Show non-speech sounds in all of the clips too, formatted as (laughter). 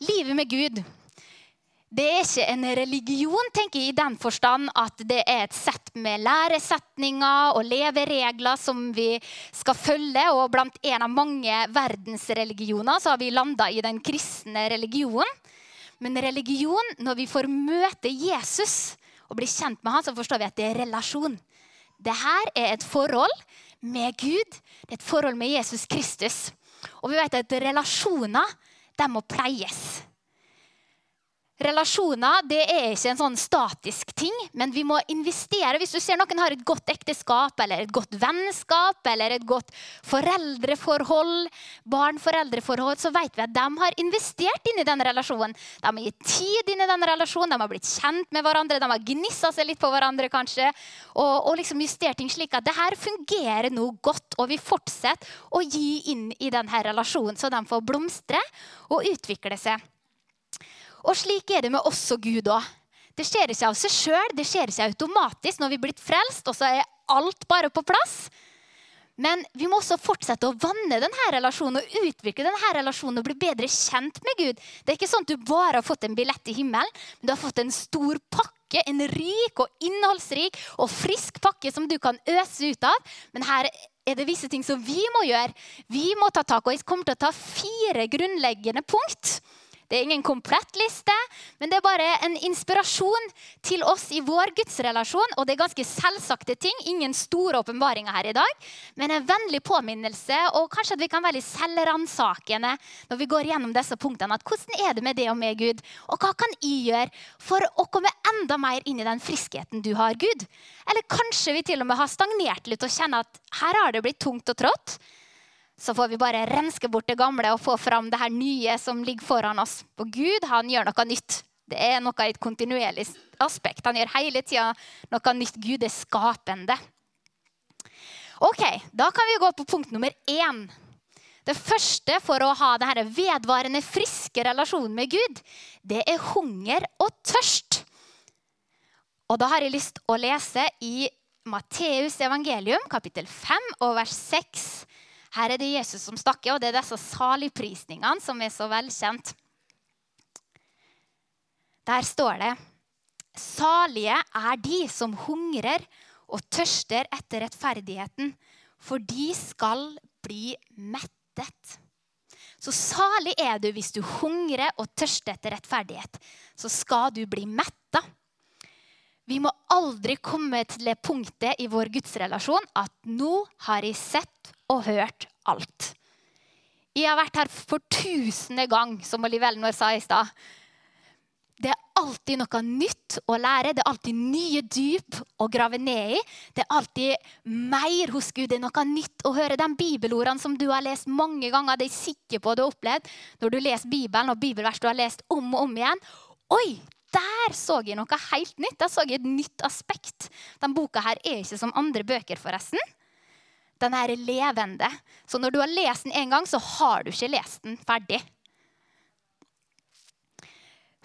livet med Gud det er ikke en religion tenker jeg, i den forstand at det er et sett med læresetninger og leveregler som vi skal følge. Og blant en av mange verdensreligioner så har vi landa i den kristne religionen. Men religion, når vi får møte Jesus og bli kjent med han, så forstår vi at det er relasjon. Det her er et forhold med Gud. Det er et forhold med Jesus Kristus. Og vi vet at relasjoner de må pleies. Relasjoner det er ikke en sånn statisk ting, men vi må investere. Hvis du ser noen har et godt ekteskap eller et godt vennskap eller et godt foreldreforhold, barn-foreldreforhold, så vet vi at de har investert inn i den relasjonen. De har gitt tid inn i den relasjonen, de har blitt kjent med hverandre, de har gnissa seg litt på hverandre kanskje, og, og liksom justert ting slik at det her fungerer nå godt, og vi fortsetter å gi inn i denne relasjonen, så de får blomstre og utvikle seg. Og slik er det med oss og Gud òg. Det skjer ikke av seg sjøl, det skjer ikke automatisk når vi er blitt frelst, og så er alt bare på plass. Men vi må også fortsette å vanne denne relasjonen og utvikle denne relasjonen og bli bedre kjent med Gud. Det er ikke sånn at du bare har fått en billett i himmelen, men du har fått en stor pakke. En rik og innholdsrik og frisk pakke som du kan øse ut av. Men her er det visse ting som vi må gjøre. Vi må ta tak. Og jeg kommer til å ta fire grunnleggende punkt det er ingen komplett liste, men det er bare en inspirasjon til oss i vår gudsrelasjon. Og det er ganske selvsagte ting. Ingen store åpenbaringer her i dag. Men en vennlig påminnelse, og kanskje at vi kan være litt selvransakende når vi går gjennom disse punktene. at Hvordan er det med det og med Gud? Og hva kan jeg gjøre for å komme enda mer inn i den friskheten du har, Gud? Eller kanskje vi til og med har stagnert litt og kjenner at her har det blitt tungt og trått så får vi bare renske bort det gamle og få fram det her nye som ligger foran oss. For Gud han gjør noe nytt. Det er noe i et kontinuerlig aspekt. Han gjør hele tida noe nytt. Gud er skapende. Ok, Da kan vi gå på punkt nummer én. Det første for å ha denne vedvarende friske relasjonen med Gud, det er hunger og tørst. Og da har jeg lyst å lese i Matteus evangelium, kapittel 5 og vers 6 her er det Jesus som snakker, og det er disse saligprisningene som er så velkjent. Der står det Salige er de som hungrer og tørster etter rettferdigheten, for de skal bli mettet. Så salig er du hvis du hungrer og tørster etter rettferdighet. Så skal du bli metta. Vi må aldri komme til det punktet i vår gudsrelasjon at nå har jeg sett og hørt alt. Jeg har vært her for tusende gang, som Oliv Elnor sa i stad. Det er alltid noe nytt å lære. Det er alltid nye dyp å grave ned i. Det er alltid mer hos Gud. Det er noe nytt å høre. De bibelordene som du har lest mange ganger, det er jeg sikker på du har opplevd når du leser Bibelen og bibelvers du har lest om og om igjen. Oi, der så jeg noe helt nytt. Der så jeg et nytt aspekt. Denne boka her er ikke som andre bøker, forresten. Den er levende. Så når du har lest den én gang, så har du ikke lest den ferdig.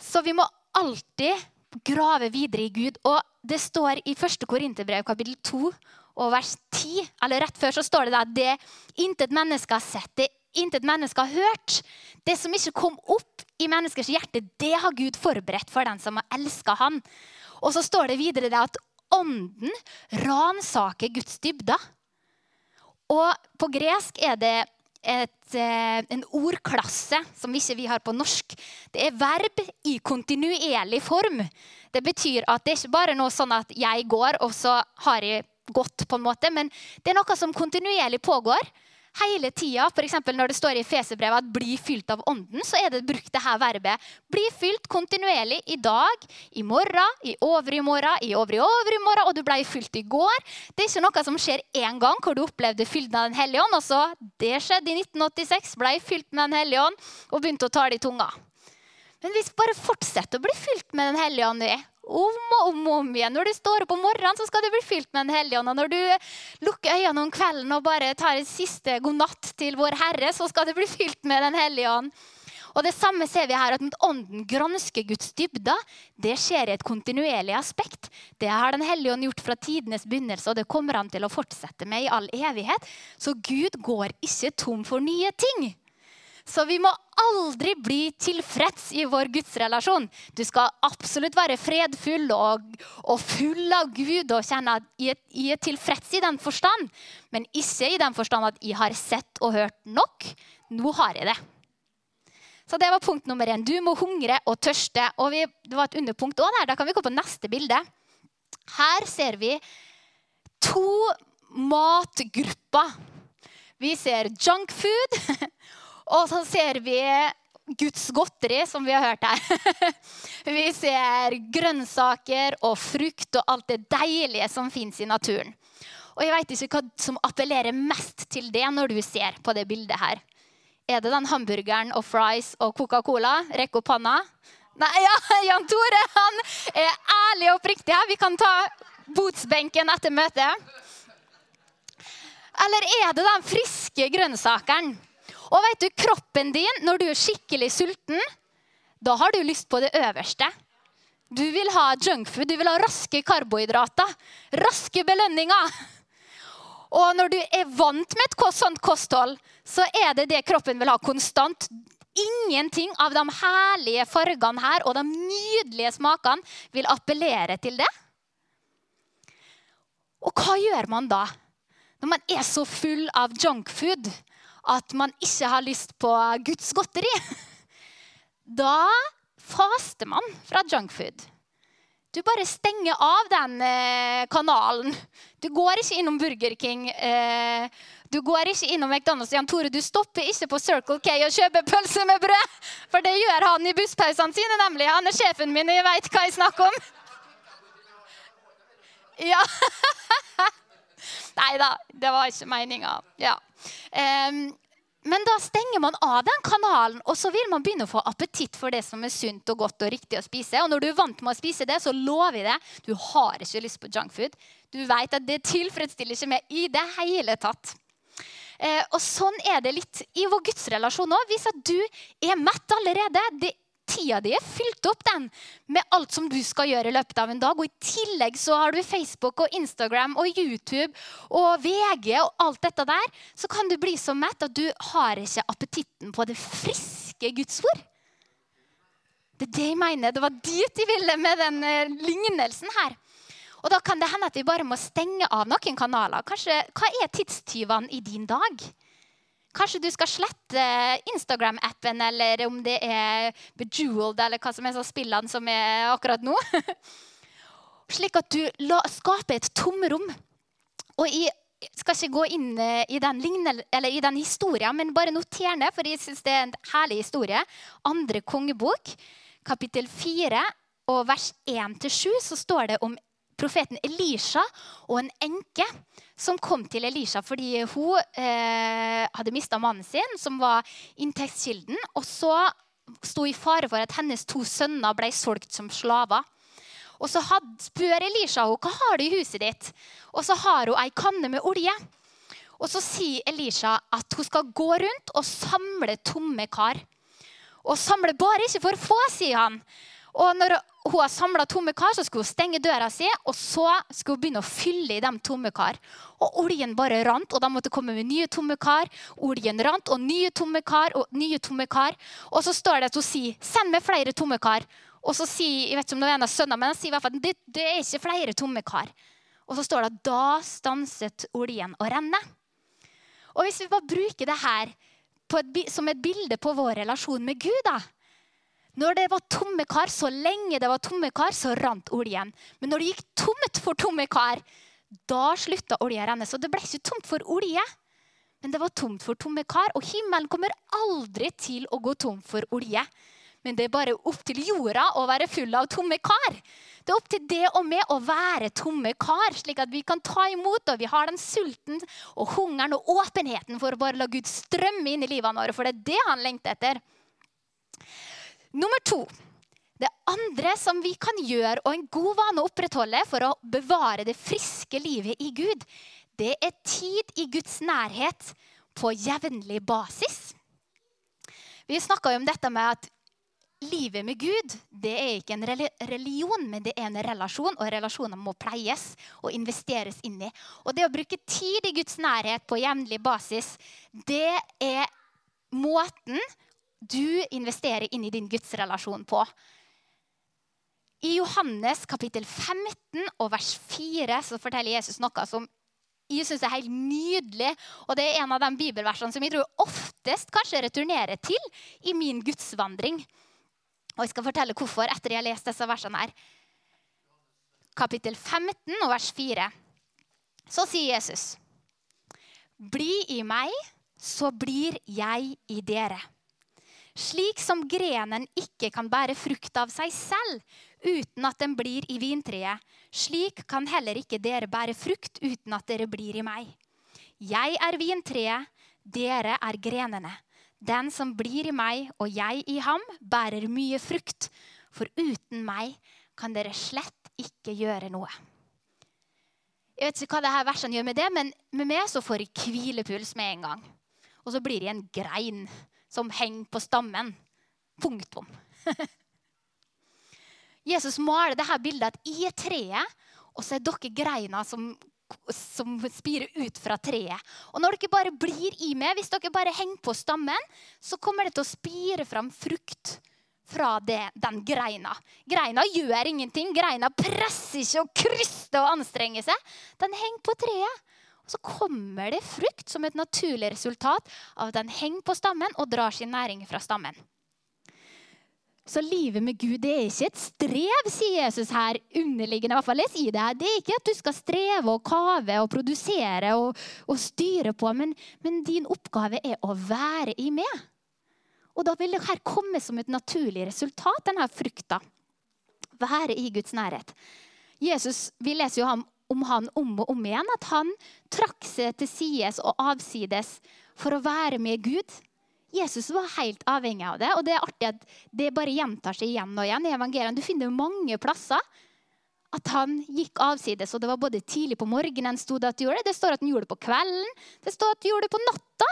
Så vi må alltid grave videre i Gud. Og det står i 1. Korinterbrev kapittel 2 og vers 10, eller rett før, så står det at det intet menneske har sett, det intet menneske har hørt. Det som ikke kom opp i menneskers hjerte, det har Gud forberedt for den som har elska Han. Og så står det videre det at ånden ransaker Guds dybder. Og på gresk er det et, eh, en ordklasse som ikke vi har på norsk. Det er verb i kontinuerlig form. Det betyr at det er ikke bare noe sånn at jeg går, og så har jeg gått, på en måte, men det er noe som kontinuerlig pågår hele tida. F.eks. når det står i Fesebrevet at 'bli fylt av ånden', så er det brukt det her verbet. Bli fylt kontinuerlig i dag, i morgen, i overmorgen, i over i overmorgen, og du ble fylt i går. Det er ikke noe som skjer én gang hvor du opplevde fylden av Den hellige ånd. Altså, det skjedde i 1986, ble fylt med Den hellige ånd og begynte å tale i tunga. Men hvis vi bare fortsetter å bli fylt med Den hellige ånd. Om og om og om igjen. Når du står opp om morgenen, så skal du bli fylt med Den hellige ånd. Og når du lukker øynene om kvelden og bare tar en siste god natt til Vår Herre, så skal du bli fylt med Den hellige ånd. Og Det samme ser vi her, at mot ånden gransker Guds dybder. Det skjer i et kontinuerlig aspekt. Det har Den hellige ånd gjort fra tidenes begynnelse, og det kommer han til å fortsette med i all evighet. Så Gud går ikke tom for nye ting. Så vi må aldri bli tilfreds i vår gudsrelasjon. Du skal absolutt være fredfull og, og full av Gud og kjenne at jeg, er tilfreds i den forstand. Men ikke i den forstand at jeg har sett og hørt nok. Nå har jeg det. Så det var punkt nummer én. Du må hungre og tørste. Og vi, det var et underpunkt òg der. Da kan vi gå på neste bilde. Her ser vi to matgrupper. Vi ser junk food, (laughs) og så ser vi Guds godteri, som vi har hørt her. (laughs) Vi ser grønnsaker og frukt og alt det deilige som fins i naturen. Og jeg veit ikke hva som appellerer mest til det når du ser på det bildet her. Er det den hamburgeren og fries og Coca-Cola? Rekk opp hånda. Nei, ja, (laughs) Jan Tore han er ærlig og oppriktig her. Vi kan ta botsbenken etter møtet. Eller er det den friske grønnsakeren? Og vet du, kroppen din, når du er skikkelig sulten, da har du lyst på det øverste. Du vil ha junkfood, du vil ha raske karbohydrater. Raske belønninger. Og når du er vant med et sånt kosthold, så er det det kroppen vil ha konstant. Ingenting av de herlige fargene her og de nydelige smakene vil appellere til det. Og hva gjør man da? Når man er så full av junkfood at man ikke har lyst på Guds godteri, (laughs) da faster man fra junkfood. Du bare stenger av den eh, kanalen. Du går ikke innom Burger King. Eh, du går ikke innom McDonald's. Jan Tore, du stopper ikke på Circle K og kjøper pølse med brød. For det gjør han i busspausene sine, nemlig. Han er sjefen min, og jeg veit hva jeg snakker om. Ja. (laughs) Nei da, det var ikke meninga. Ja. Um, men da stenger man av den kanalen, og så vil man begynne å få appetitt for det som er sunt og godt og riktig å spise. Og når du er vant med å spise det, så lover jeg det, du har ikke lyst på junkfood. Du vet at det tilfredsstiller ikke meg i det hele tatt. Eh, og sånn er det litt i vår gudsrelasjon òg. Hvis at du er mett allerede, det tida di er fylt opp den med alt som du skal gjøre i løpet av en dag. Og i tillegg så har du Facebook og Instagram og YouTube og VG og alt dette der. Så kan du bli så mett at du har ikke appetitten på det friske Guds ord. Det er det jeg mener. Det var dit de ville med den uh, lignelsen her. Og da kan det hende at vi bare må stenge av noen kanaler. Kanskje, hva er tidstyvene i din dag? Kanskje du skal slette Instagram-appen, eller om det er Bejeweled, eller hva som er så spillene som er akkurat nå. (laughs) Slik at du skaper et tomrom. Og jeg skal ikke gå inn eh, i den, lignel, i den historien, men bare noter ned, for jeg syns det er en herlig historie. Andre kongebok, kapittel 4 og vers 1-7, så står det om profeten Elisha og en enke som kom til Elisha fordi hun eh, hadde mista mannen sin, som var inntektskilden. Og så sto i fare for at hennes to sønner ble solgt som slaver. Og så had, spør Elisha henne hva har du i huset ditt. Og så har hun ei kanne med olje. Og så sier Elisha at hun skal gå rundt og samle tomme kar. Og samle bare ikke for få, sier han. Og når hun har samla tomme kar, så skulle hun stenge døra si, og så skulle hun begynne å fylle i de tomme kar. Og oljen bare rant, og de måtte komme med nye tomme kar. Oljen rant, og nye tomme kar og nye tomme kar. Og så står det at hun sier 'send meg flere tomme kar'. Og så sier jeg vet ikke om det er en av sønnene, men han sier i hvert fall det, det er ikke flere tomme kar. Og så står det at da stanset oljen å renne. Og hvis vi bare bruker det her et, som et bilde på vår relasjon med Gud, da, når det var tomme kar, Så lenge det var tomme kar, så rant oljen. Men når det gikk tomt for tomme kar, da slutta olja å renne. Så det ble ikke tomt for olje, men det var tomt for tomme kar. Og himmelen kommer aldri til å gå tom for olje. Men det er bare opp til jorda å være full av tomme kar. Det er opp til det og meg å være tomme kar, slik at vi kan ta imot. Og vi har den sulten og hungeren og åpenheten for å bare la Gud strømme inn i livet våre. For det er det han lengter etter. Nummer to. Det andre som vi kan gjøre, og en god vane å opprettholde for å bevare det friske livet i Gud, det er tid i Guds nærhet på jevnlig basis. Vi snakka om dette med at livet med Gud det er ikke en religion, men det er en relasjon. Og relasjoner må pleies og investeres inn i. Og det å bruke tid i Guds nærhet på jevnlig basis, det er måten du investerer inn i din gudsrelasjon på. I Johannes kapittel 15 og vers 4 så forteller Jesus noe som jeg syns er helt nydelig. Og det er en av de bibelversene som jeg tror oftest kanskje returnerer til i min gudsvandring. Og jeg skal fortelle hvorfor etter jeg har lest disse versene her. Kapittel 15 og vers 4. Så sier Jesus, Bli i meg, så blir jeg i dere. Slik som grenen ikke kan bære frukt av seg selv uten at den blir i vintreet, slik kan heller ikke dere bære frukt uten at dere blir i meg. Jeg er vintreet, dere er grenene. Den som blir i meg og jeg i ham, bærer mye frukt. For uten meg kan dere slett ikke gjøre noe. Jeg vet ikke hva dette versene gjør med det, men med meg så får jeg hvilepuls med en gang. Og så blir jeg en grein som henger på stammen. Punktum. (laughs) Jesus maler dette bildet at i treet, og så er dere greina som, som spirer ut fra treet. Og når dere bare blir i meg, hvis dere bare henger på stammen, så kommer det til å spire fram frukt fra det, den greina. Greina gjør ingenting. Greina presser ikke og kryster og anstrenger seg. Den henger på treet. Så kommer det frukt som et naturlig resultat av at den henger på stammen og drar sin næring fra stammen. Så livet med Gud det er ikke et strev, sier Jesus her. underliggende, i hvert fall jeg sier Det her. Det er ikke at du skal streve og kave og produsere og, og styre på, men, men, din oppgave er å være i meg. Og da vil det her komme som et naturlig resultat, denne frukta. Være i Guds nærhet. Jesus, Vi leser jo ham om han om og om igjen. At han trakk seg til sides og avsides for å være med Gud. Jesus var helt avhengig av det, og det er artig at det bare gjentar seg igjen og igjen. i evangeliet. Du finner mange plasser at han gikk avsides. og Det var både tidlig på morgenen stod det at han gjorde det, det står at han gjorde det på kvelden, det står at han gjorde det på natta.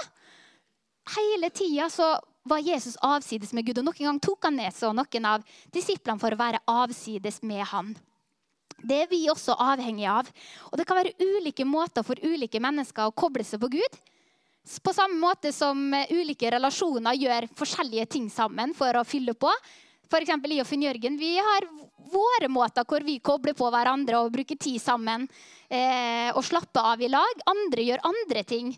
Hele tida så var Jesus avsides med Gud, og noen gang tok han ned seg noen av disiplene for å være avsides med han. Det er vi også avhengige av. Og Det kan være ulike måter for ulike mennesker å koble seg på Gud. På samme måte som ulike relasjoner gjør forskjellige ting sammen for å fylle på. F.eks. i og Finn Jørgen. Vi har våre måter hvor vi kobler på hverandre og bruker tid sammen eh, og slapper av i lag. Andre gjør andre ting.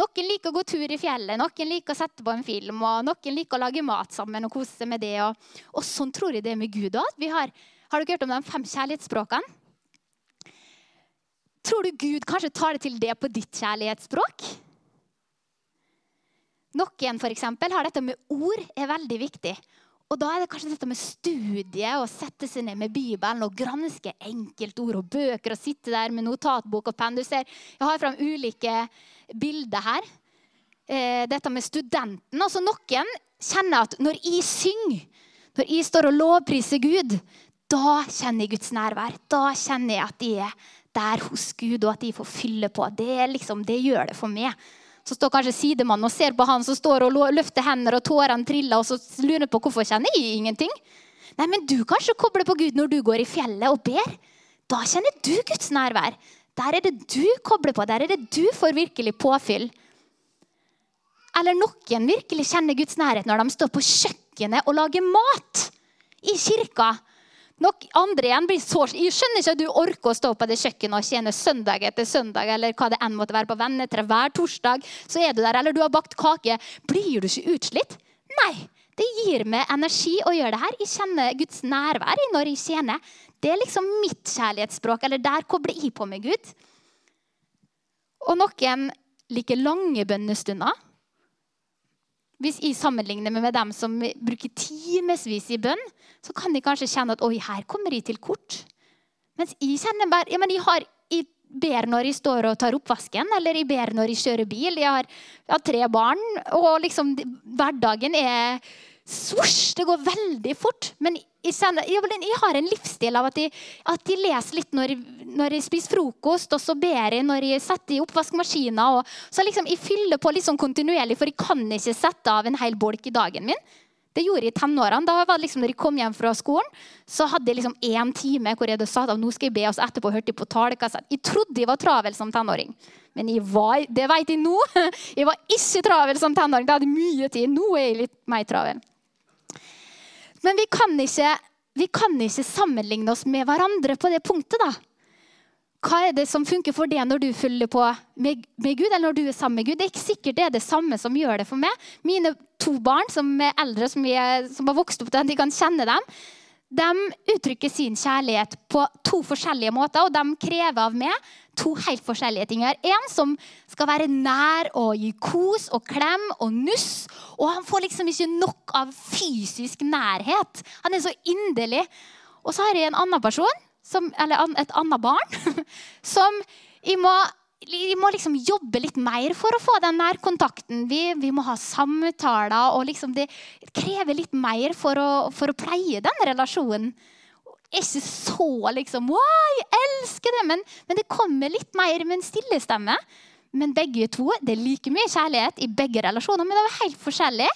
Noen liker å gå tur i fjellet, noen liker å sette på en film, og noen liker å lage mat sammen og kose seg med det. Og, og sånn tror jeg det er med Gud òg. Har, har dere hørt om de fem kjærlighetsspråkene? Tror du Gud kanskje tar det til det på ditt kjærlighetsspråk? Noen for eksempel, har dette med ord er veldig viktig. Og da er det kanskje dette med studie og sette seg ned med Bibelen og granske enkeltord og bøker og sitte der med notatbok og penn. Du ser, Jeg har fram ulike bilder her. Eh, dette med studenten. Altså Noen kjenner at når jeg synger, når jeg står og lovpriser Gud, da kjenner jeg Guds nærvær. Da kjenner jeg at jeg er der hos Gud, og at jeg får fylle på. Det, liksom, det gjør det for meg. Så står kanskje sidemannen og ser på han som står og løfter hender, og tårene triller, og så lurer på hvorfor kjenner jeg ingenting. Nei, men du kanskje kobler på Gud når du går i fjellet og ber. Da kjenner du Guds nærvær. Der er det du kobler på. Der er det du får virkelig påfyll. Eller noen virkelig kjenner Guds nærhet når de står på kjøkkenet og lager mat i kirka. Nok andre igjen blir så Jeg skjønner ikke at du orker å stå på det kjøkkenet og tjene søndag etter søndag, eller hva det enn måtte være på vennetre hver torsdag. Så er du der, eller du har bakt kake. Blir du ikke utslitt? Nei. Det gir meg energi å gjøre det her. Jeg kjenner Guds nærvær når jeg tjener. Det er liksom mitt kjærlighetsspråk. Eller der kobler jeg på med Gud. Og noen liker lange bønnestunder. Hvis jeg sammenligner med dem som bruker timevis i bønn, så kan de kanskje kjenne at oi, her kommer jeg til kort. Mens jeg kjenner bare ja, men jeg, har, jeg ber når jeg står og tar oppvasken, eller jeg ber når jeg kjører bil. Jeg har, jeg har tre barn, og liksom hverdagen er svosj, det går veldig fort. Men jeg, har en livsstil av at jeg, at jeg leser litt når, når, jeg spiser frokost, og så ber jeg når jeg setter i oppvaskmaskina. så liksom, jeg fyller på litt sånn kontinuerlig, for jeg kan ikke sette av en hel bolk i dagen min. Det gjorde jeg i tenårene. Da var det liksom, når jeg kom hjem fra skolen, så hadde jeg liksom én time hvor jeg hadde satt av nå skal jeg be, og så etterpå hørte jeg på talekassett. Jeg trodde jeg var travel som tenåring. Men jeg var, det vet jeg nå. (laughs) Jeg var ikke travel som tenåring. Da hadde mye tid. Nå er jeg litt mer travel. Men vi kan ikke, vi kan ikke sammenligne oss med hverandre på det punktet. da. Hva er det som funker for deg når du følger på med, med, Gud, eller når du er sammen med Gud? Det er ikke sikkert det er det samme som gjør det for meg. Mine to barn som er eldre, som, er, som har vokst opp til at de kan kjenne dem, de uttrykker sin kjærlighet på to forskjellige måter, og de krever av meg to helt forskjellige ting. En som skal være nær og gi kos og klem og nuss. Og han får liksom ikke nok av fysisk nærhet. Han er så inderlig. Og så har jeg en annen person, som, eller et annet barn, (laughs) som jeg må vi må liksom jobbe litt mer for å få den nærkontakten. Vi, vi må ha samtaler. og liksom Det krever litt mer for å, for å pleie den relasjonen. Ikke så liksom Wow, jeg elsker det! Men, men, det kommer litt mer med en stille stemme. Men begge to, det er like mye kjærlighet i begge relasjoner, men det er helt forskjellig.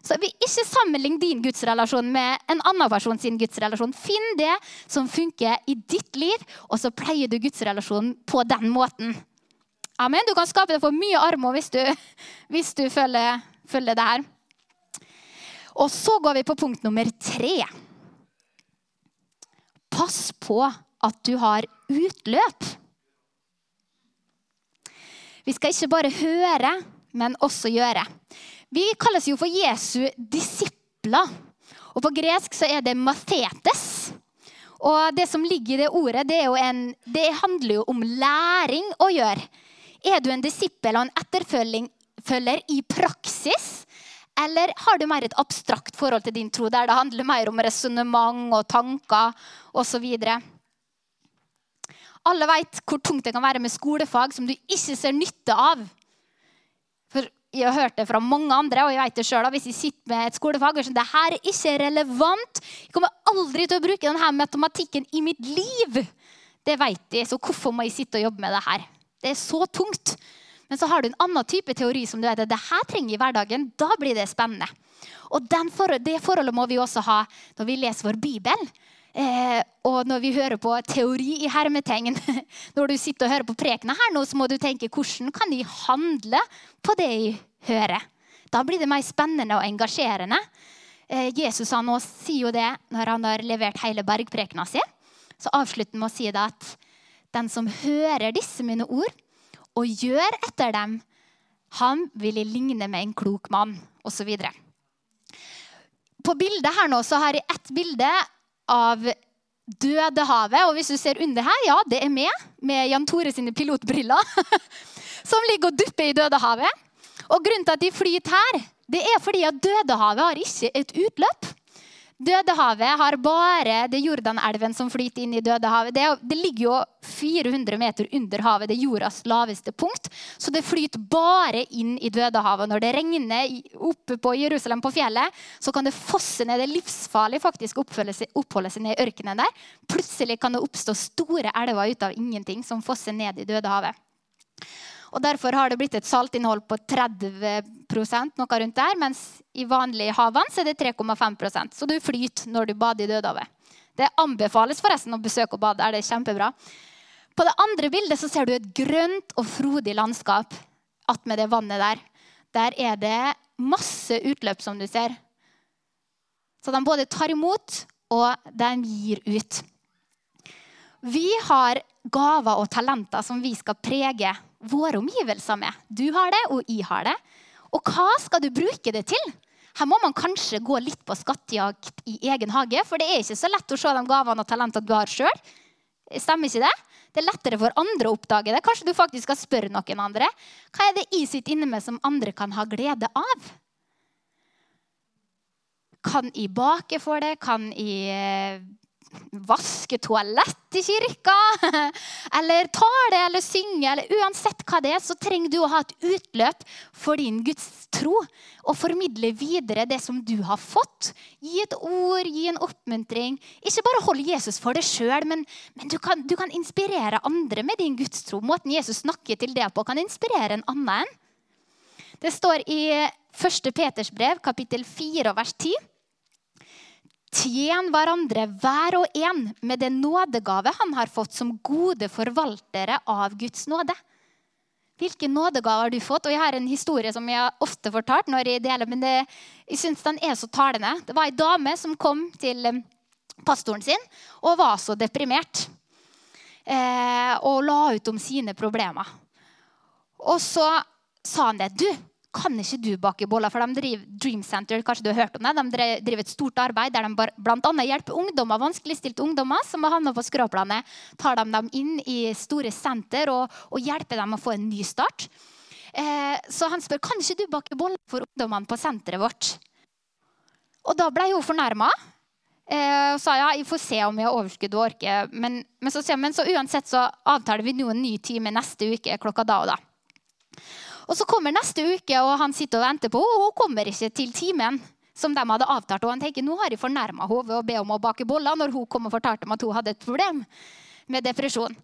Så vi Ikke sammenlign din gudsrelasjon med en annen person sin gudsrelasjon. Finn det som funker i ditt liv, og så pleier du gudsrelasjonen på den måten. Amen. Du kan skape deg for mye armer hvis du, hvis du følger, følger det her. Og så går vi på punkt nummer tre. Pass på at du har utløp. Vi skal ikke bare høre, men også gjøre. Vi kalles jo for Jesu disipler. Og På gresk så er det mathetes. Og Det som ligger i det ordet, det, en, det handler jo om læring å gjøre. Er du en disippel og en etterfølger i praksis? Eller har du mer et abstrakt forhold til din tro, der det handler mer om resonnement og tanker osv.? Alle vet hvor tungt det kan være med skolefag som du ikke ser nytte av. For Jeg har hørt det fra mange andre, og jeg vet det selv, Hvis jeg sitter med et skolefag og sier det her er ikke relevant, jeg kommer aldri til å bruke denne matematikken i mitt liv. Det vet jeg, så hvorfor må jeg sitte og jobbe med det her? Det er så tungt. Men så har du en annen type teori som du vet at det her trenger i hverdagen. Da blir det spennende. Og for, Det forholdet må vi også ha når vi leser vår bibel. Eh, og når vi hører på teori i hermetegn. (laughs) Når du sitter og hører på prekene her nå, så må du tenke hvordan kan de handle på det jeg hører? Da blir det mer spennende og engasjerende. Eh, Jesus han sier jo det når han har levert hele bergprekena si. Så avslutter han med å si det at den som hører disse mine ord og gjør etter dem, han vil jeg ligne med en klok mann, osv. På bildet her nå så har jeg ett bilde av Dødehavet. Og hvis du ser under her, ja, det er med, med Jan Tore sine pilotbriller. (laughs) Som ligger og dupper i Dødehavet. Og grunnen til at de flyter her, det er fordi at Dødehavet har ikke et utløp. Dødehavet har bare det Jordanelven som flyter inn i Dødehavet. Det, det, ligger jo 400 meter under havet. Det er jordas laveste punkt. Så det flyter bare inn i Dødehavet. Når det regner oppe på Jerusalem på fjellet, så kan det fosse ned. Det er livsfarlig faktisk å oppholde seg ned i ørkenen der. Plutselig kan det oppstå store elver ut av ingenting som fosser ned i Dødehavet. Og Derfor har det blitt et saltinnhold på 30 noe rundt der, mens i vanlig havvann er det 3,5% Så du flyter når du bader i Dødehavet. Det anbefales forresten å besøke og bade Er Det kjempebra. På det andre bildet så ser du et grønt og frodig landskap attmed det vannet der. Der er det masse utløp, som du ser. Så de både tar imot, og de gir ut. Vi har gaver og talenter som vi skal prege våre omgivelser med. Du har det, og jeg har det. Og hva skal du bruke det til? Her må man kanskje gå litt på skattejakt i egen hage, for det er ikke så lett å se de gavene og talentene du har sjøl. Stemmer ikke det? Det er lettere for andre å oppdage det. Kanskje du faktisk skal spørre noen andre. Hva er det jeg sitter inne med som andre kan ha glede av? Kan jeg bake for det? Kan jeg vaske toalett i kirka, (laughs) eller tale eller synge, eller uansett hva det er, så trenger du å ha et utløp for din Guds tro. Og formidle videre det som du har fått. Gi et ord, gi en oppmuntring. Ikke bare hold Jesus for deg sjøl, men, men du, kan, du, kan, inspirere andre med din Guds tro. Måten Jesus snakker til deg på, kan inspirere en annen. Det står i 1. Peters brev, kapittel 4, vers 10. Tjen hverandre hver og en med den nådegave han har fått som gode forvaltere av Guds nåde. Hvilke nådegaver har du fått? Og Jeg har en historie som jeg ofte fortalt, når jeg deler, men det, jeg synes den er så talende. Det var ei dame som kom til eh, pastoren sin og var så deprimert. Eh, og la ut om sine problemer. Og så sa han det. Du, kan ikke du bake boller? For de driver Dream Center, kanskje du har hørt om det. De driver et stort arbeid der de bl.a. hjelper ungdommer, vanskeligstilte ungdommer som har havna på skråplanet. Tar de dem inn i store senter og, og hjelper dem å få en ny start. Eh, så han spør kan ikke du bake boller for ungdommene på senteret vårt. Og da ble hun fornærma. Eh, og sa ja, jeg får se om jeg har overskudd og orker. Men, men, så, men så uansett så avtaler vi nå en ny time neste uke klokka da og da. Og Så kommer neste uke, og han sitter og venter på. Og hun kommer ikke til timen som de hadde avtalt. Og han tenker nå har jeg fornærma henne ved å be om å bake boller når hun kom og fortalte om at hun hadde et problem med depresjon.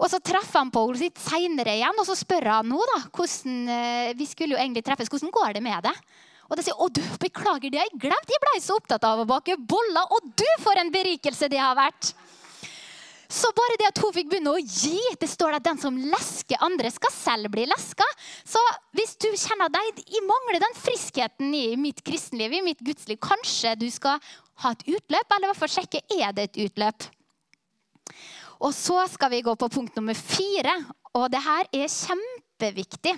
Og Så treffer han på henne litt seinere igjen og så spør han nå da, hvordan, eh, vi skulle jo egentlig treffes, hvordan går det med det. Og de sier å du, beklager, det har jeg glemt. Jeg ble så opptatt av å bake boller. Og du, for en berikelse det har vært. Så bare det at hun fikk begynne å gi Det står at den som lesker andre, skal selv bli leska. Så hvis du kjenner deg jeg mangler den friskheten i mitt kristenliv, i mitt gudsliv, kanskje du skal ha et utløp, eller i hvert fall sjekke er det et utløp. Og så skal vi gå på punkt nummer fire, og det her er kjempeviktig.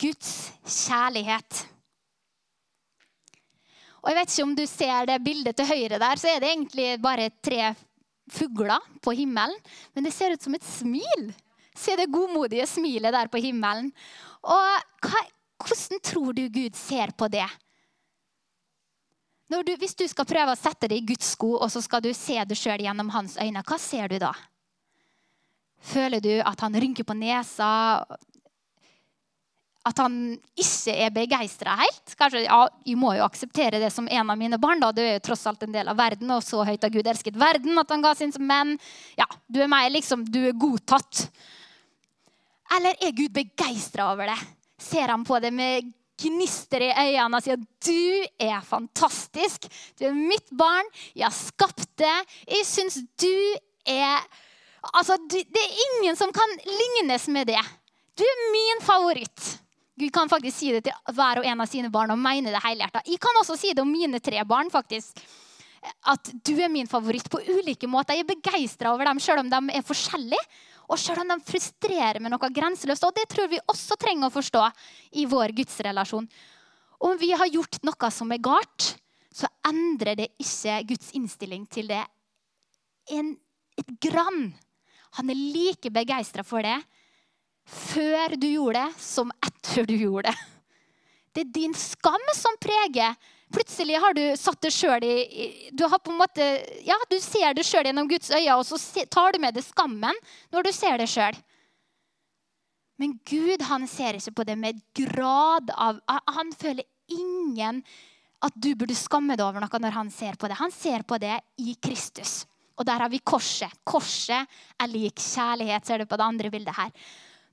Guds kjærlighet. Og jeg vet ikke om du ser det bildet til høyre der, så er det egentlig bare tre fugler på himmelen. Men det ser ut som et smil. Se det godmodige smilet der på himmelen. Og hva, hvordan tror du Gud ser på det? Du, hvis du skal prøve å sette det i Guds sko, og så skal du se deg sjøl gjennom hans øyne, hva ser du da? Føler du at han rynker på nesa? At han ikke er begeistra helt. Kanskje, ja, Jeg må jo akseptere det som en av mine barn. da, Du er jo tross alt en del av verden, og så høyt har Gud elsket verden at han ga sin Men ja, du er meg, liksom, du er godtatt. Eller er Gud begeistra over det? Ser han på det med gnister i øynene og sier du er fantastisk. Du er mitt barn. Jeg har skapt det. Jeg syns du er Altså, Det er ingen som kan lignes med det. Du er min favoritt. Gud kan faktisk si det til hver og en av sine barn og mene det helhjerta. Jeg kan også si det om mine tre barn. faktisk. At du er min favoritt på ulike måter. Jeg er begeistra over dem selv om de er forskjellige. Og selv om de frustrerer med noe grenseløst. Og det tror vi også trenger å forstå i vår gudsrelasjon. Om vi har gjort noe som er galt, så endrer det ikke Guds innstilling til det en, et grann. Han er like begeistra for det før du gjorde det, som etter du gjorde det. Det er din skam som preger. Plutselig har du satt det sjøl i Du har på en måte, ja, du ser det sjøl gjennom Guds øyne, og så tar du med deg skammen når du ser det sjøl. Men Gud han ser ikke på det med grad av Han føler ingen at du burde skamme deg over noe når han ser på det. Han ser på det i Kristus. Og der har vi korset. Korset er lik kjærlighet, ser du på det andre bildet her.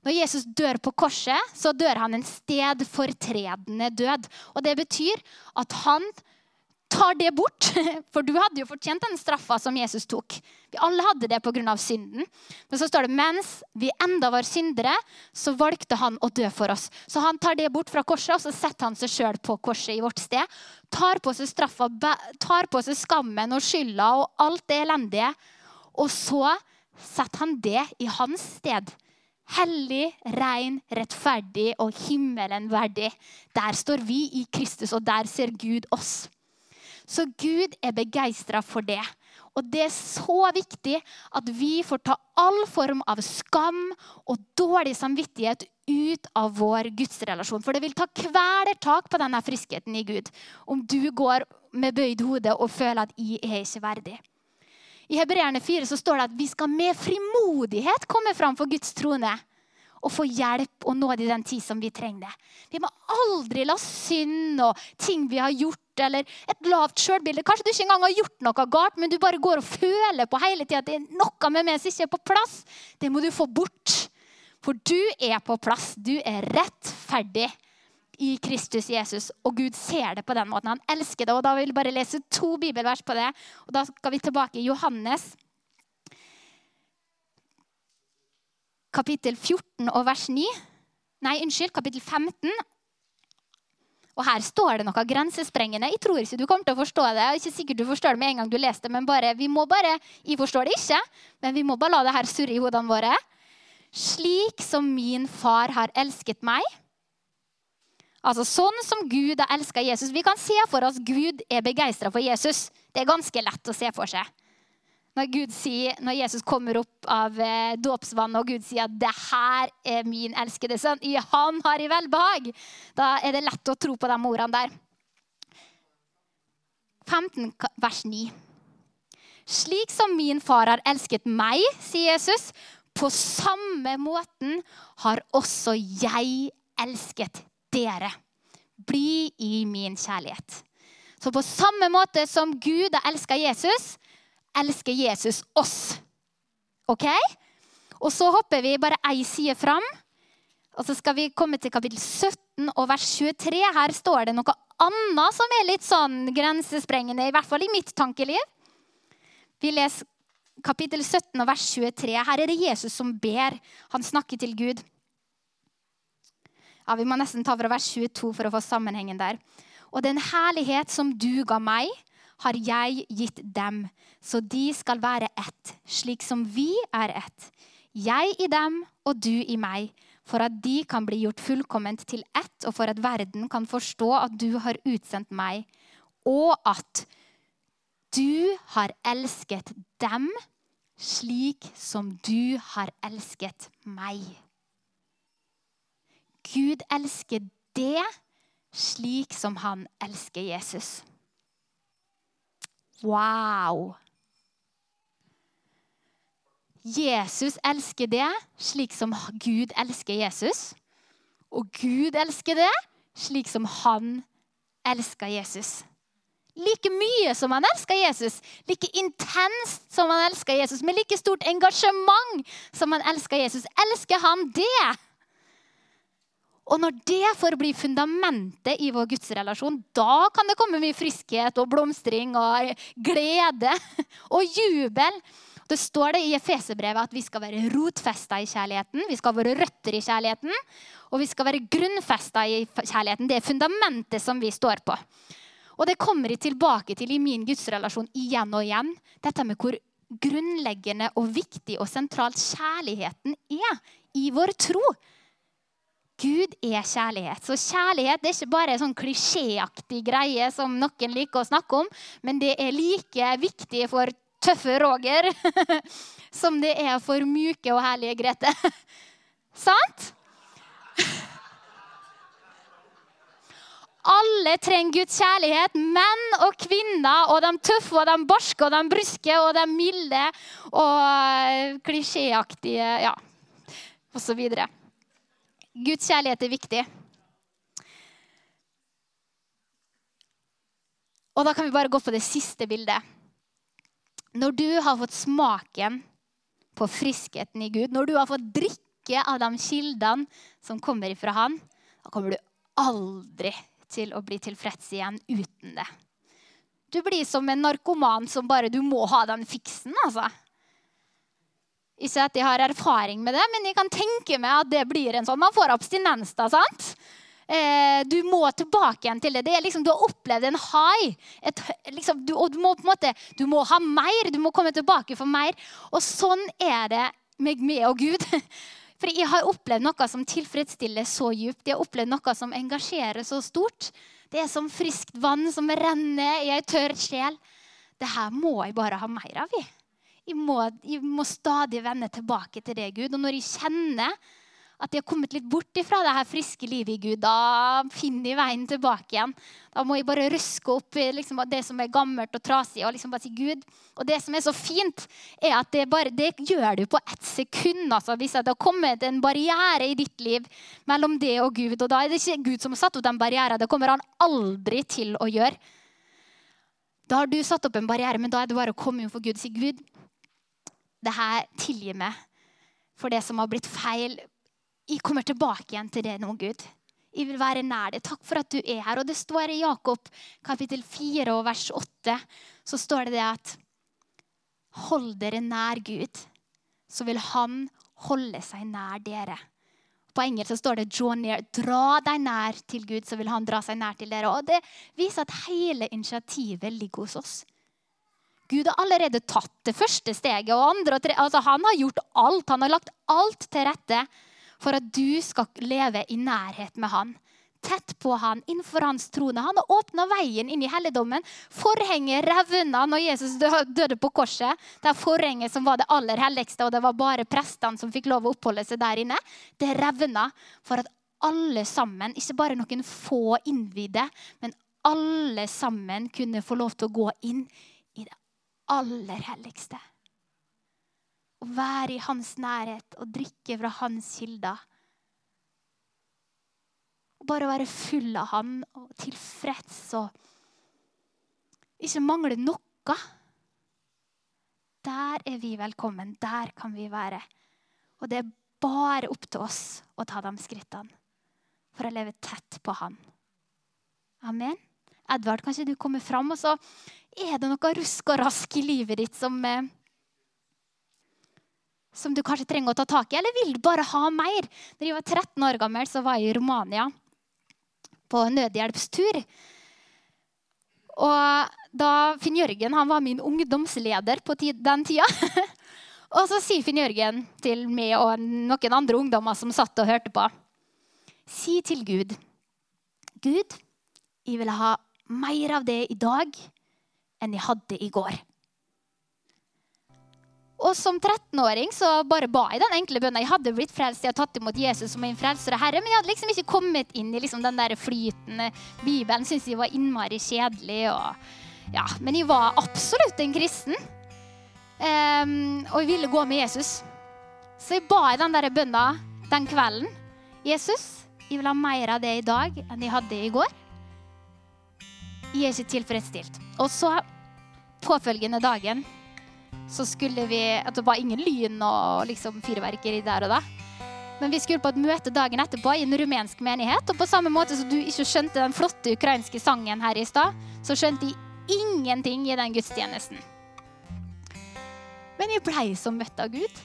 Når Jesus dør på korset, så dør han en stedfortredende død. Og Det betyr at han tar det bort. (laughs) For du hadde jo fortjent den straffa som Jesus tok. Vi alle hadde det pga. synden. Men så står det mens vi enda var syndere, så valgte han å dø for oss. Så han tar det bort fra korset, og så setter han seg sjøl på korset i vårt sted. Tar på seg straffa, tar på seg skammen og skylda og alt det elendige. Og så setter han det i hans sted. Hellig, rein, rettferdig og himmelen verdig. Der står vi i Kristus, og der ser Gud oss. Så Gud er begeistra for det. Og det er så viktig at vi får ta all form av skam og dårlig samvittighet ut av vår gudsrelasjon. For det vil ta kvelertak på denne friskheten i Gud om du går med bøyd hode og føler at 'jeg er ikke verdig'. I Hebreerne 4 så står det at vi skal med frimodighet komme fram for Guds trone og få hjelp og nåde i den tid som vi trenger det. Vi må aldri la synd og ting vi har gjort, eller et lavt sjølbilde Kanskje du ikke engang har gjort noe galt, men du bare går og føler på hele tida at det er noe med meg som ikke er på plass. Det må du få bort. For du er på plass. Du er rettferdig i Kristus Jesus. Og Gud ser det på den måten. Han elsker det. Og da vil jeg bare lese to bibelvers på det. Og da skal vi tilbake i Johannes kapittel 14 og vers 9. Nei, unnskyld, kapittel 15. Og her står det noe grensesprengende. Jeg tror ikke du kommer til å forstå det. Jeg er ikke sikkert du forstår det med en gang du leser det, men bare, vi må bare, Jeg forstår det ikke, men vi må bare la det her surre i hodene våre. Slik som min far har elsket meg. Altså Sånn som Gud har elska Jesus. Vi kan se for oss Gud er begeistra for Jesus. Det er ganske lett å se for seg. Når, Gud sier, når Jesus kommer opp av eh, dåpsvannet og Gud sier at 'det her er min elskede sønn', i han har i velbehag, da er det lett å tro på de ordene der. 15 vers 9. Slik som min far har elsket meg, sier Jesus, på samme måten har også jeg elsket dere. Bli i min kjærlighet. Så på samme måte som Gud har elska Jesus, elsker Jesus oss. OK? Og så hopper vi bare ei side fram. Og så skal vi komme til kapittel 17 og vers 23. Her står det noe annet som er litt sånn grensesprengende, i hvert fall i mitt tankeliv. Vi leser kapittel 17 og vers 23. Her er det Jesus som ber. Han snakker til Gud. Ja, Vi må nesten ta fra vers 22 for å få sammenhengen der. Og den herlighet som du ga meg, har jeg gitt dem, så de skal være ett, slik som vi er ett. Jeg i dem og du i meg, for at de kan bli gjort fullkomment til ett, og for at verden kan forstå at du har utsendt meg, og at du har elsket dem slik som du har elsket meg. Gud elsker det slik som han elsker Jesus. Wow! Jesus elsker det slik som Gud elsker Jesus. Og Gud elsker det slik som han elsker Jesus. Like mye som han elsker Jesus, like intenst som han elsker Jesus, med like stort engasjement som han elsker Jesus, elsker han det. Og når det får bli fundamentet i vår gudsrelasjon, da kan det komme mye friskhet og blomstring og glede (laughs) og jubel. Det står det i Efeserbrevet at vi skal være rotfesta i kjærligheten. Vi skal ha våre røtter i kjærligheten, og vi skal være grunnfesta i kjærligheten. Det er fundamentet som vi står på. Og det kommer jeg tilbake til i min gudsrelasjon igjen og igjen. Dette med hvor grunnleggende og viktig og sentralt kjærligheten er i vår tro. Gud er kjærlighet. Så kjærlighet er ikke bare en sånn klisjéaktig greie som noen liker å snakke om, men det er like viktig for tøffe Roger (laughs) som det er for myke og herlige Grete. (laughs) Sant? (laughs) Alle trenger Guds kjærlighet. Menn og kvinner, og de tøffe, og de barske, og de bryske, og de milde og klisjéaktige, ja, osv. Guds kjærlighet er viktig. Og da kan vi bare gå på det siste bildet. Når du har fått smaken på friskheten i Gud, når du har fått drikke av de kildene som kommer ifra Han, da kommer du aldri til å bli tilfreds igjen uten det. Du blir som en narkoman som bare Du må ha den fiksen, altså. Ikke at jeg har erfaring med det, men jeg kan tenke meg at det blir en sånn. Man får abstinens da, sant? Eh, du må tilbake igjen til det. det er liksom, du har opplevd en high. Et, liksom, du, og du må på en måte, du må ha mer. Du må komme tilbake for mer. Og sånn er det med meg og Gud. (laughs) For jeg har opplevd noe som tilfredsstiller så djupt. Jeg har opplevd noe som engasjerer så stort. Det er som friskt vann som renner i ei tørr sjel. Det her må jeg bare ha mer av. Jeg. Jeg må, jeg må, stadig vende tilbake til det, Gud. Og når jeg kjenner at jeg har kommet litt bort ifra det her friske livet i Gud, da finner jeg veien tilbake igjen. Da må jeg bare røske opp liksom, det som er gammelt og trasig. Og liksom bare si Gud. Og det som er så fint, er at det, bare, det gjør du på ett sekund. Altså, hvis det har kommet en barriere i ditt liv mellom det og Gud, og da er det ikke Gud som har satt opp den barrieren. Det kommer han aldri til å gjøre. Da har du satt opp en barriere, men da er det bare å komme inn for Gud og si Gud, det her tilgir meg for det som har blitt feil. Jeg kommer tilbake igjen til det nå, Gud. Jeg vil være nær deg. Takk for at du er her. Og det står i Jakob kapittel 4 og vers 8 så står det det at Hold dere nær Gud, så vil Han holde seg nær dere. På engelsk står det 'draw near'. Dra deg nær til Gud, så vil han dra seg nær til dere. Og Det viser at hele initiativet ligger hos oss. Gud har allerede tatt det første steget. og andre altså Han har gjort alt. Han har lagt alt til rette for at du skal leve i nærhet med han tett på han, innenfor hans trone. Han har åpna veien inn i helligdommen. Forhenget revna når Jesus døde på korset. Det er forhenget som var det aller helligste, og det var bare prestene som fikk lov å oppholde seg der inne. Det revna for at alle sammen, ikke bare noen få innvidde, men alle sammen kunne få lov til å gå inn aller helligste. Å være i hans nærhet og drikke fra hans kilder bare være full av Han og tilfreds og ikke mangle noe. Der er vi velkommen. Der kan vi være. Og det er bare opp til oss å ta de skrittene for å leve tett på Han. Amen. Edvard, kanskje du kommer fram, og så er det noe rusk og rask i livet ditt som, eh, som du kanskje trenger å ta tak i, eller vil du bare ha mer? Da jeg var 13 år gammel, så var jeg i Romania på nødhjelpstur. Og da Finn Jørgen han var min ungdomsleder på den tida. (laughs) og så sier Finn Jørgen til meg og noen andre ungdommer som satt og hørte på, si til Gud Gud, jeg vil ha mer av det i dag enn jeg hadde i går. Og som 13-åring så bare ba jeg den enkle bønna. Jeg hadde blitt frelst, jeg hadde tatt imot Jesus som min frelser og herre, men jeg hadde liksom ikke kommet inn i liksom den der flytende Bibelen. Syntes jeg var innmari kjedelig. Og, ja, men jeg var absolutt en kristen. Um, og jeg ville gå med Jesus. Så jeg ba i den der bønna den kvelden. Jesus, jeg vil ha mer av det i dag enn jeg hadde i går. Jeg er ikke tilfredsstilt. Og så påfølgende dagen så skulle vi At det var ingen lyn og liksom fyrverkeri der og da. Men vi skulle på et møte dagen etterpå i en rumensk menighet. Og på samme måte som du ikke skjønte den flotte ukrainske sangen her i stad, så skjønte de ingenting i den gudstjenesten. Men jeg blei så møtt av Gud.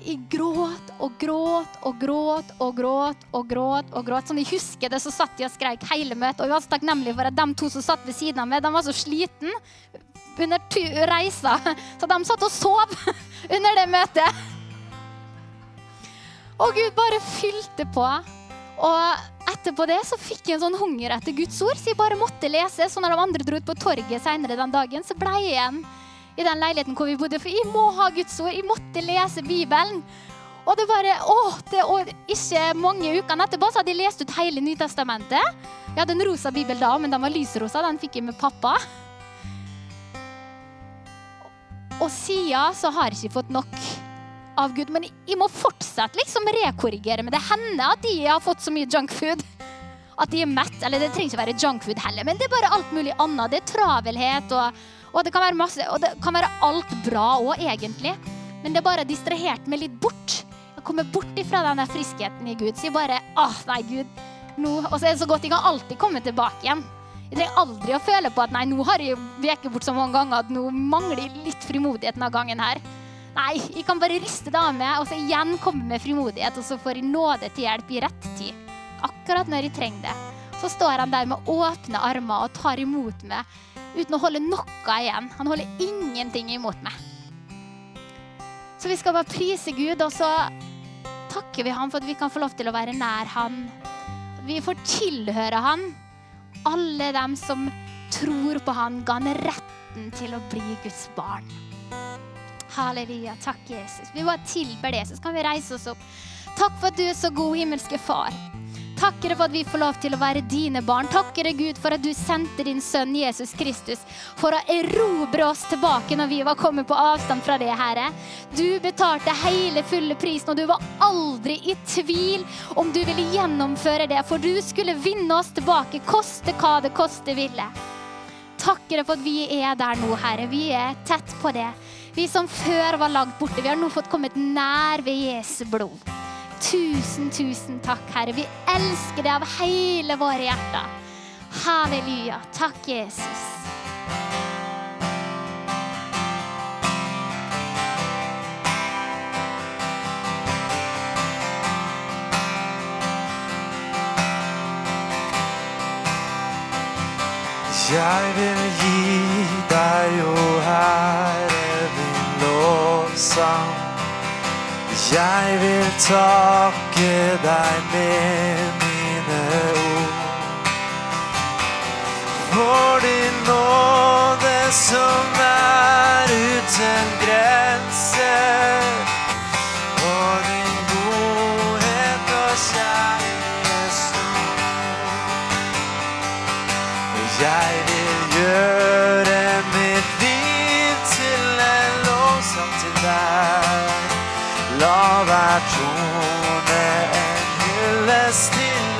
Jeg gråt og gråt og gråt og gråt og gråt. og gråt. Som jeg husker det, så satt jeg og skreik hele møtet. Og jeg var så takknemlig for at de to som satt ved siden av meg, de var så sliten under reisa. Så de satt og sov (laughs) under det møtet. Og Gud bare fylte på. Og etterpå det så fikk jeg en sånn hunger etter Guds ord, så jeg bare måtte lese. Så når de andre dro ut på torget senere den dagen, så ble jeg igjen i den leiligheten hvor vi bodde. For jeg må ha Guds ord. Jeg måtte lese Bibelen. Og det bare, åh, det, og Ikke mange ukene etterpå så hadde jeg lest ut hele Nytestamentet. Jeg hadde en rosa bibel da, men den var lysrosa. Den fikk jeg med pappa. Og siden så har jeg ikke fått nok av Gud. Men jeg må fortsatt liksom rekorrigere. Men det hender at de har fått så mye junkfood at de er mett. Eller det trenger ikke være junkfood heller, men det er bare alt mulig annet. Det er travelhet og og det kan være masse, og det kan være alt bra òg, egentlig. Men det bare distrahert meg litt bort. Jeg kommer bort ifra den friskheten i Gud. Sier bare Åh, nei, Gud. Nå. Og så er det så godt jeg kan alltid komme tilbake igjen. Jeg trenger aldri å føle på at nei, nå har jeg veket bort så mange ganger at nå mangler litt frimodigheten av gangen her. Nei, jeg kan bare riste det av meg og så igjen komme med frimodighet, og så får jeg nåde til hjelp i rett tid. Akkurat når jeg trenger det. Så står han der med åpne armer og tar imot meg uten å holde noe igjen. Han holder ingenting imot meg. Så vi skal bare prise Gud, og så takker vi ham for at vi kan få lov til å være nær han. Vi får tilhøre han. Alle dem som tror på han, ga han retten til å bli Guds barn. Halleluja. Takk, Jesus. Vi bare tilber det, så kan vi reise oss opp. Takk for at du er så god, himmelske Far. Takker for at vi får lov til å være dine barn. Takker deg, Gud, for at du sendte din sønn Jesus Kristus for å erobre oss tilbake når vi var kommet på avstand fra det, Herre. Du betalte hele fulle prisen, og du var aldri i tvil om du ville gjennomføre det, for du skulle vinne oss tilbake, koste hva det koste ville. Takker deg for at vi er der nå, Herre. Vi er tett på det. Vi som før var langt borte, vi har nå fått kommet nær ved Jesu blod. Tusen, tusen takk, Herre. Vi elsker deg av hele våre hjerter. Halleluja. Takk, Jesus. Jeg vil gi deg, jo Herre, min lovsang. Jeg vil takke deg med mine ord. For din nåde som er uten grenser.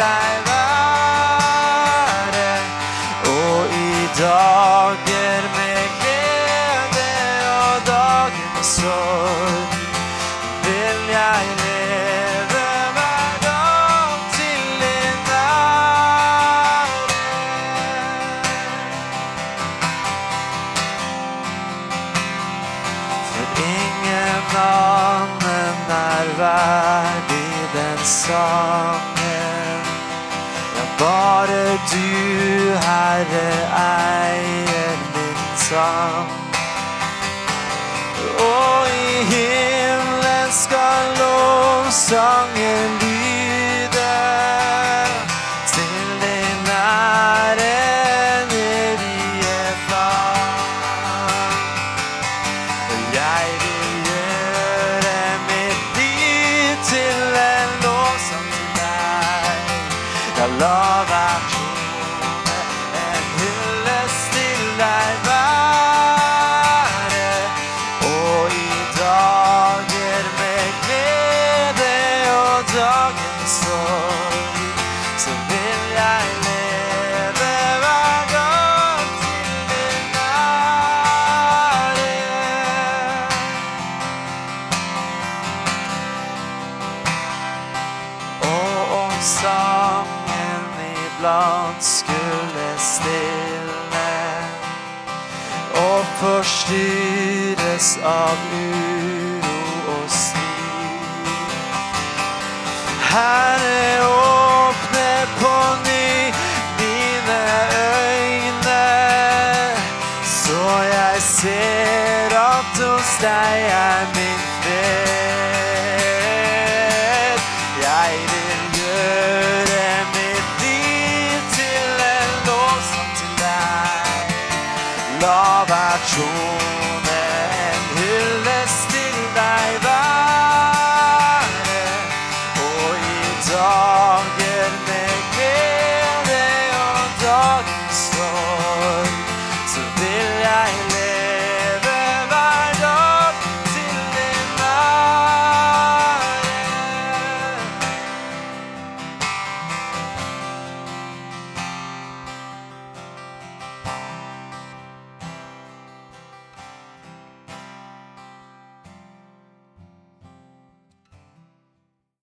Deg være. Og i dager med glede og dager med sorg vil jeg leve hver dag til din ære. For ingen annen er verdig den sangen. Bare du, Herre, eier min sang. Og i himmelen skal lovsangen iblant skulle stille og forstyrres av uro og strid. Herre, åpne på ny mine øyne, så jeg ser at hos deg er min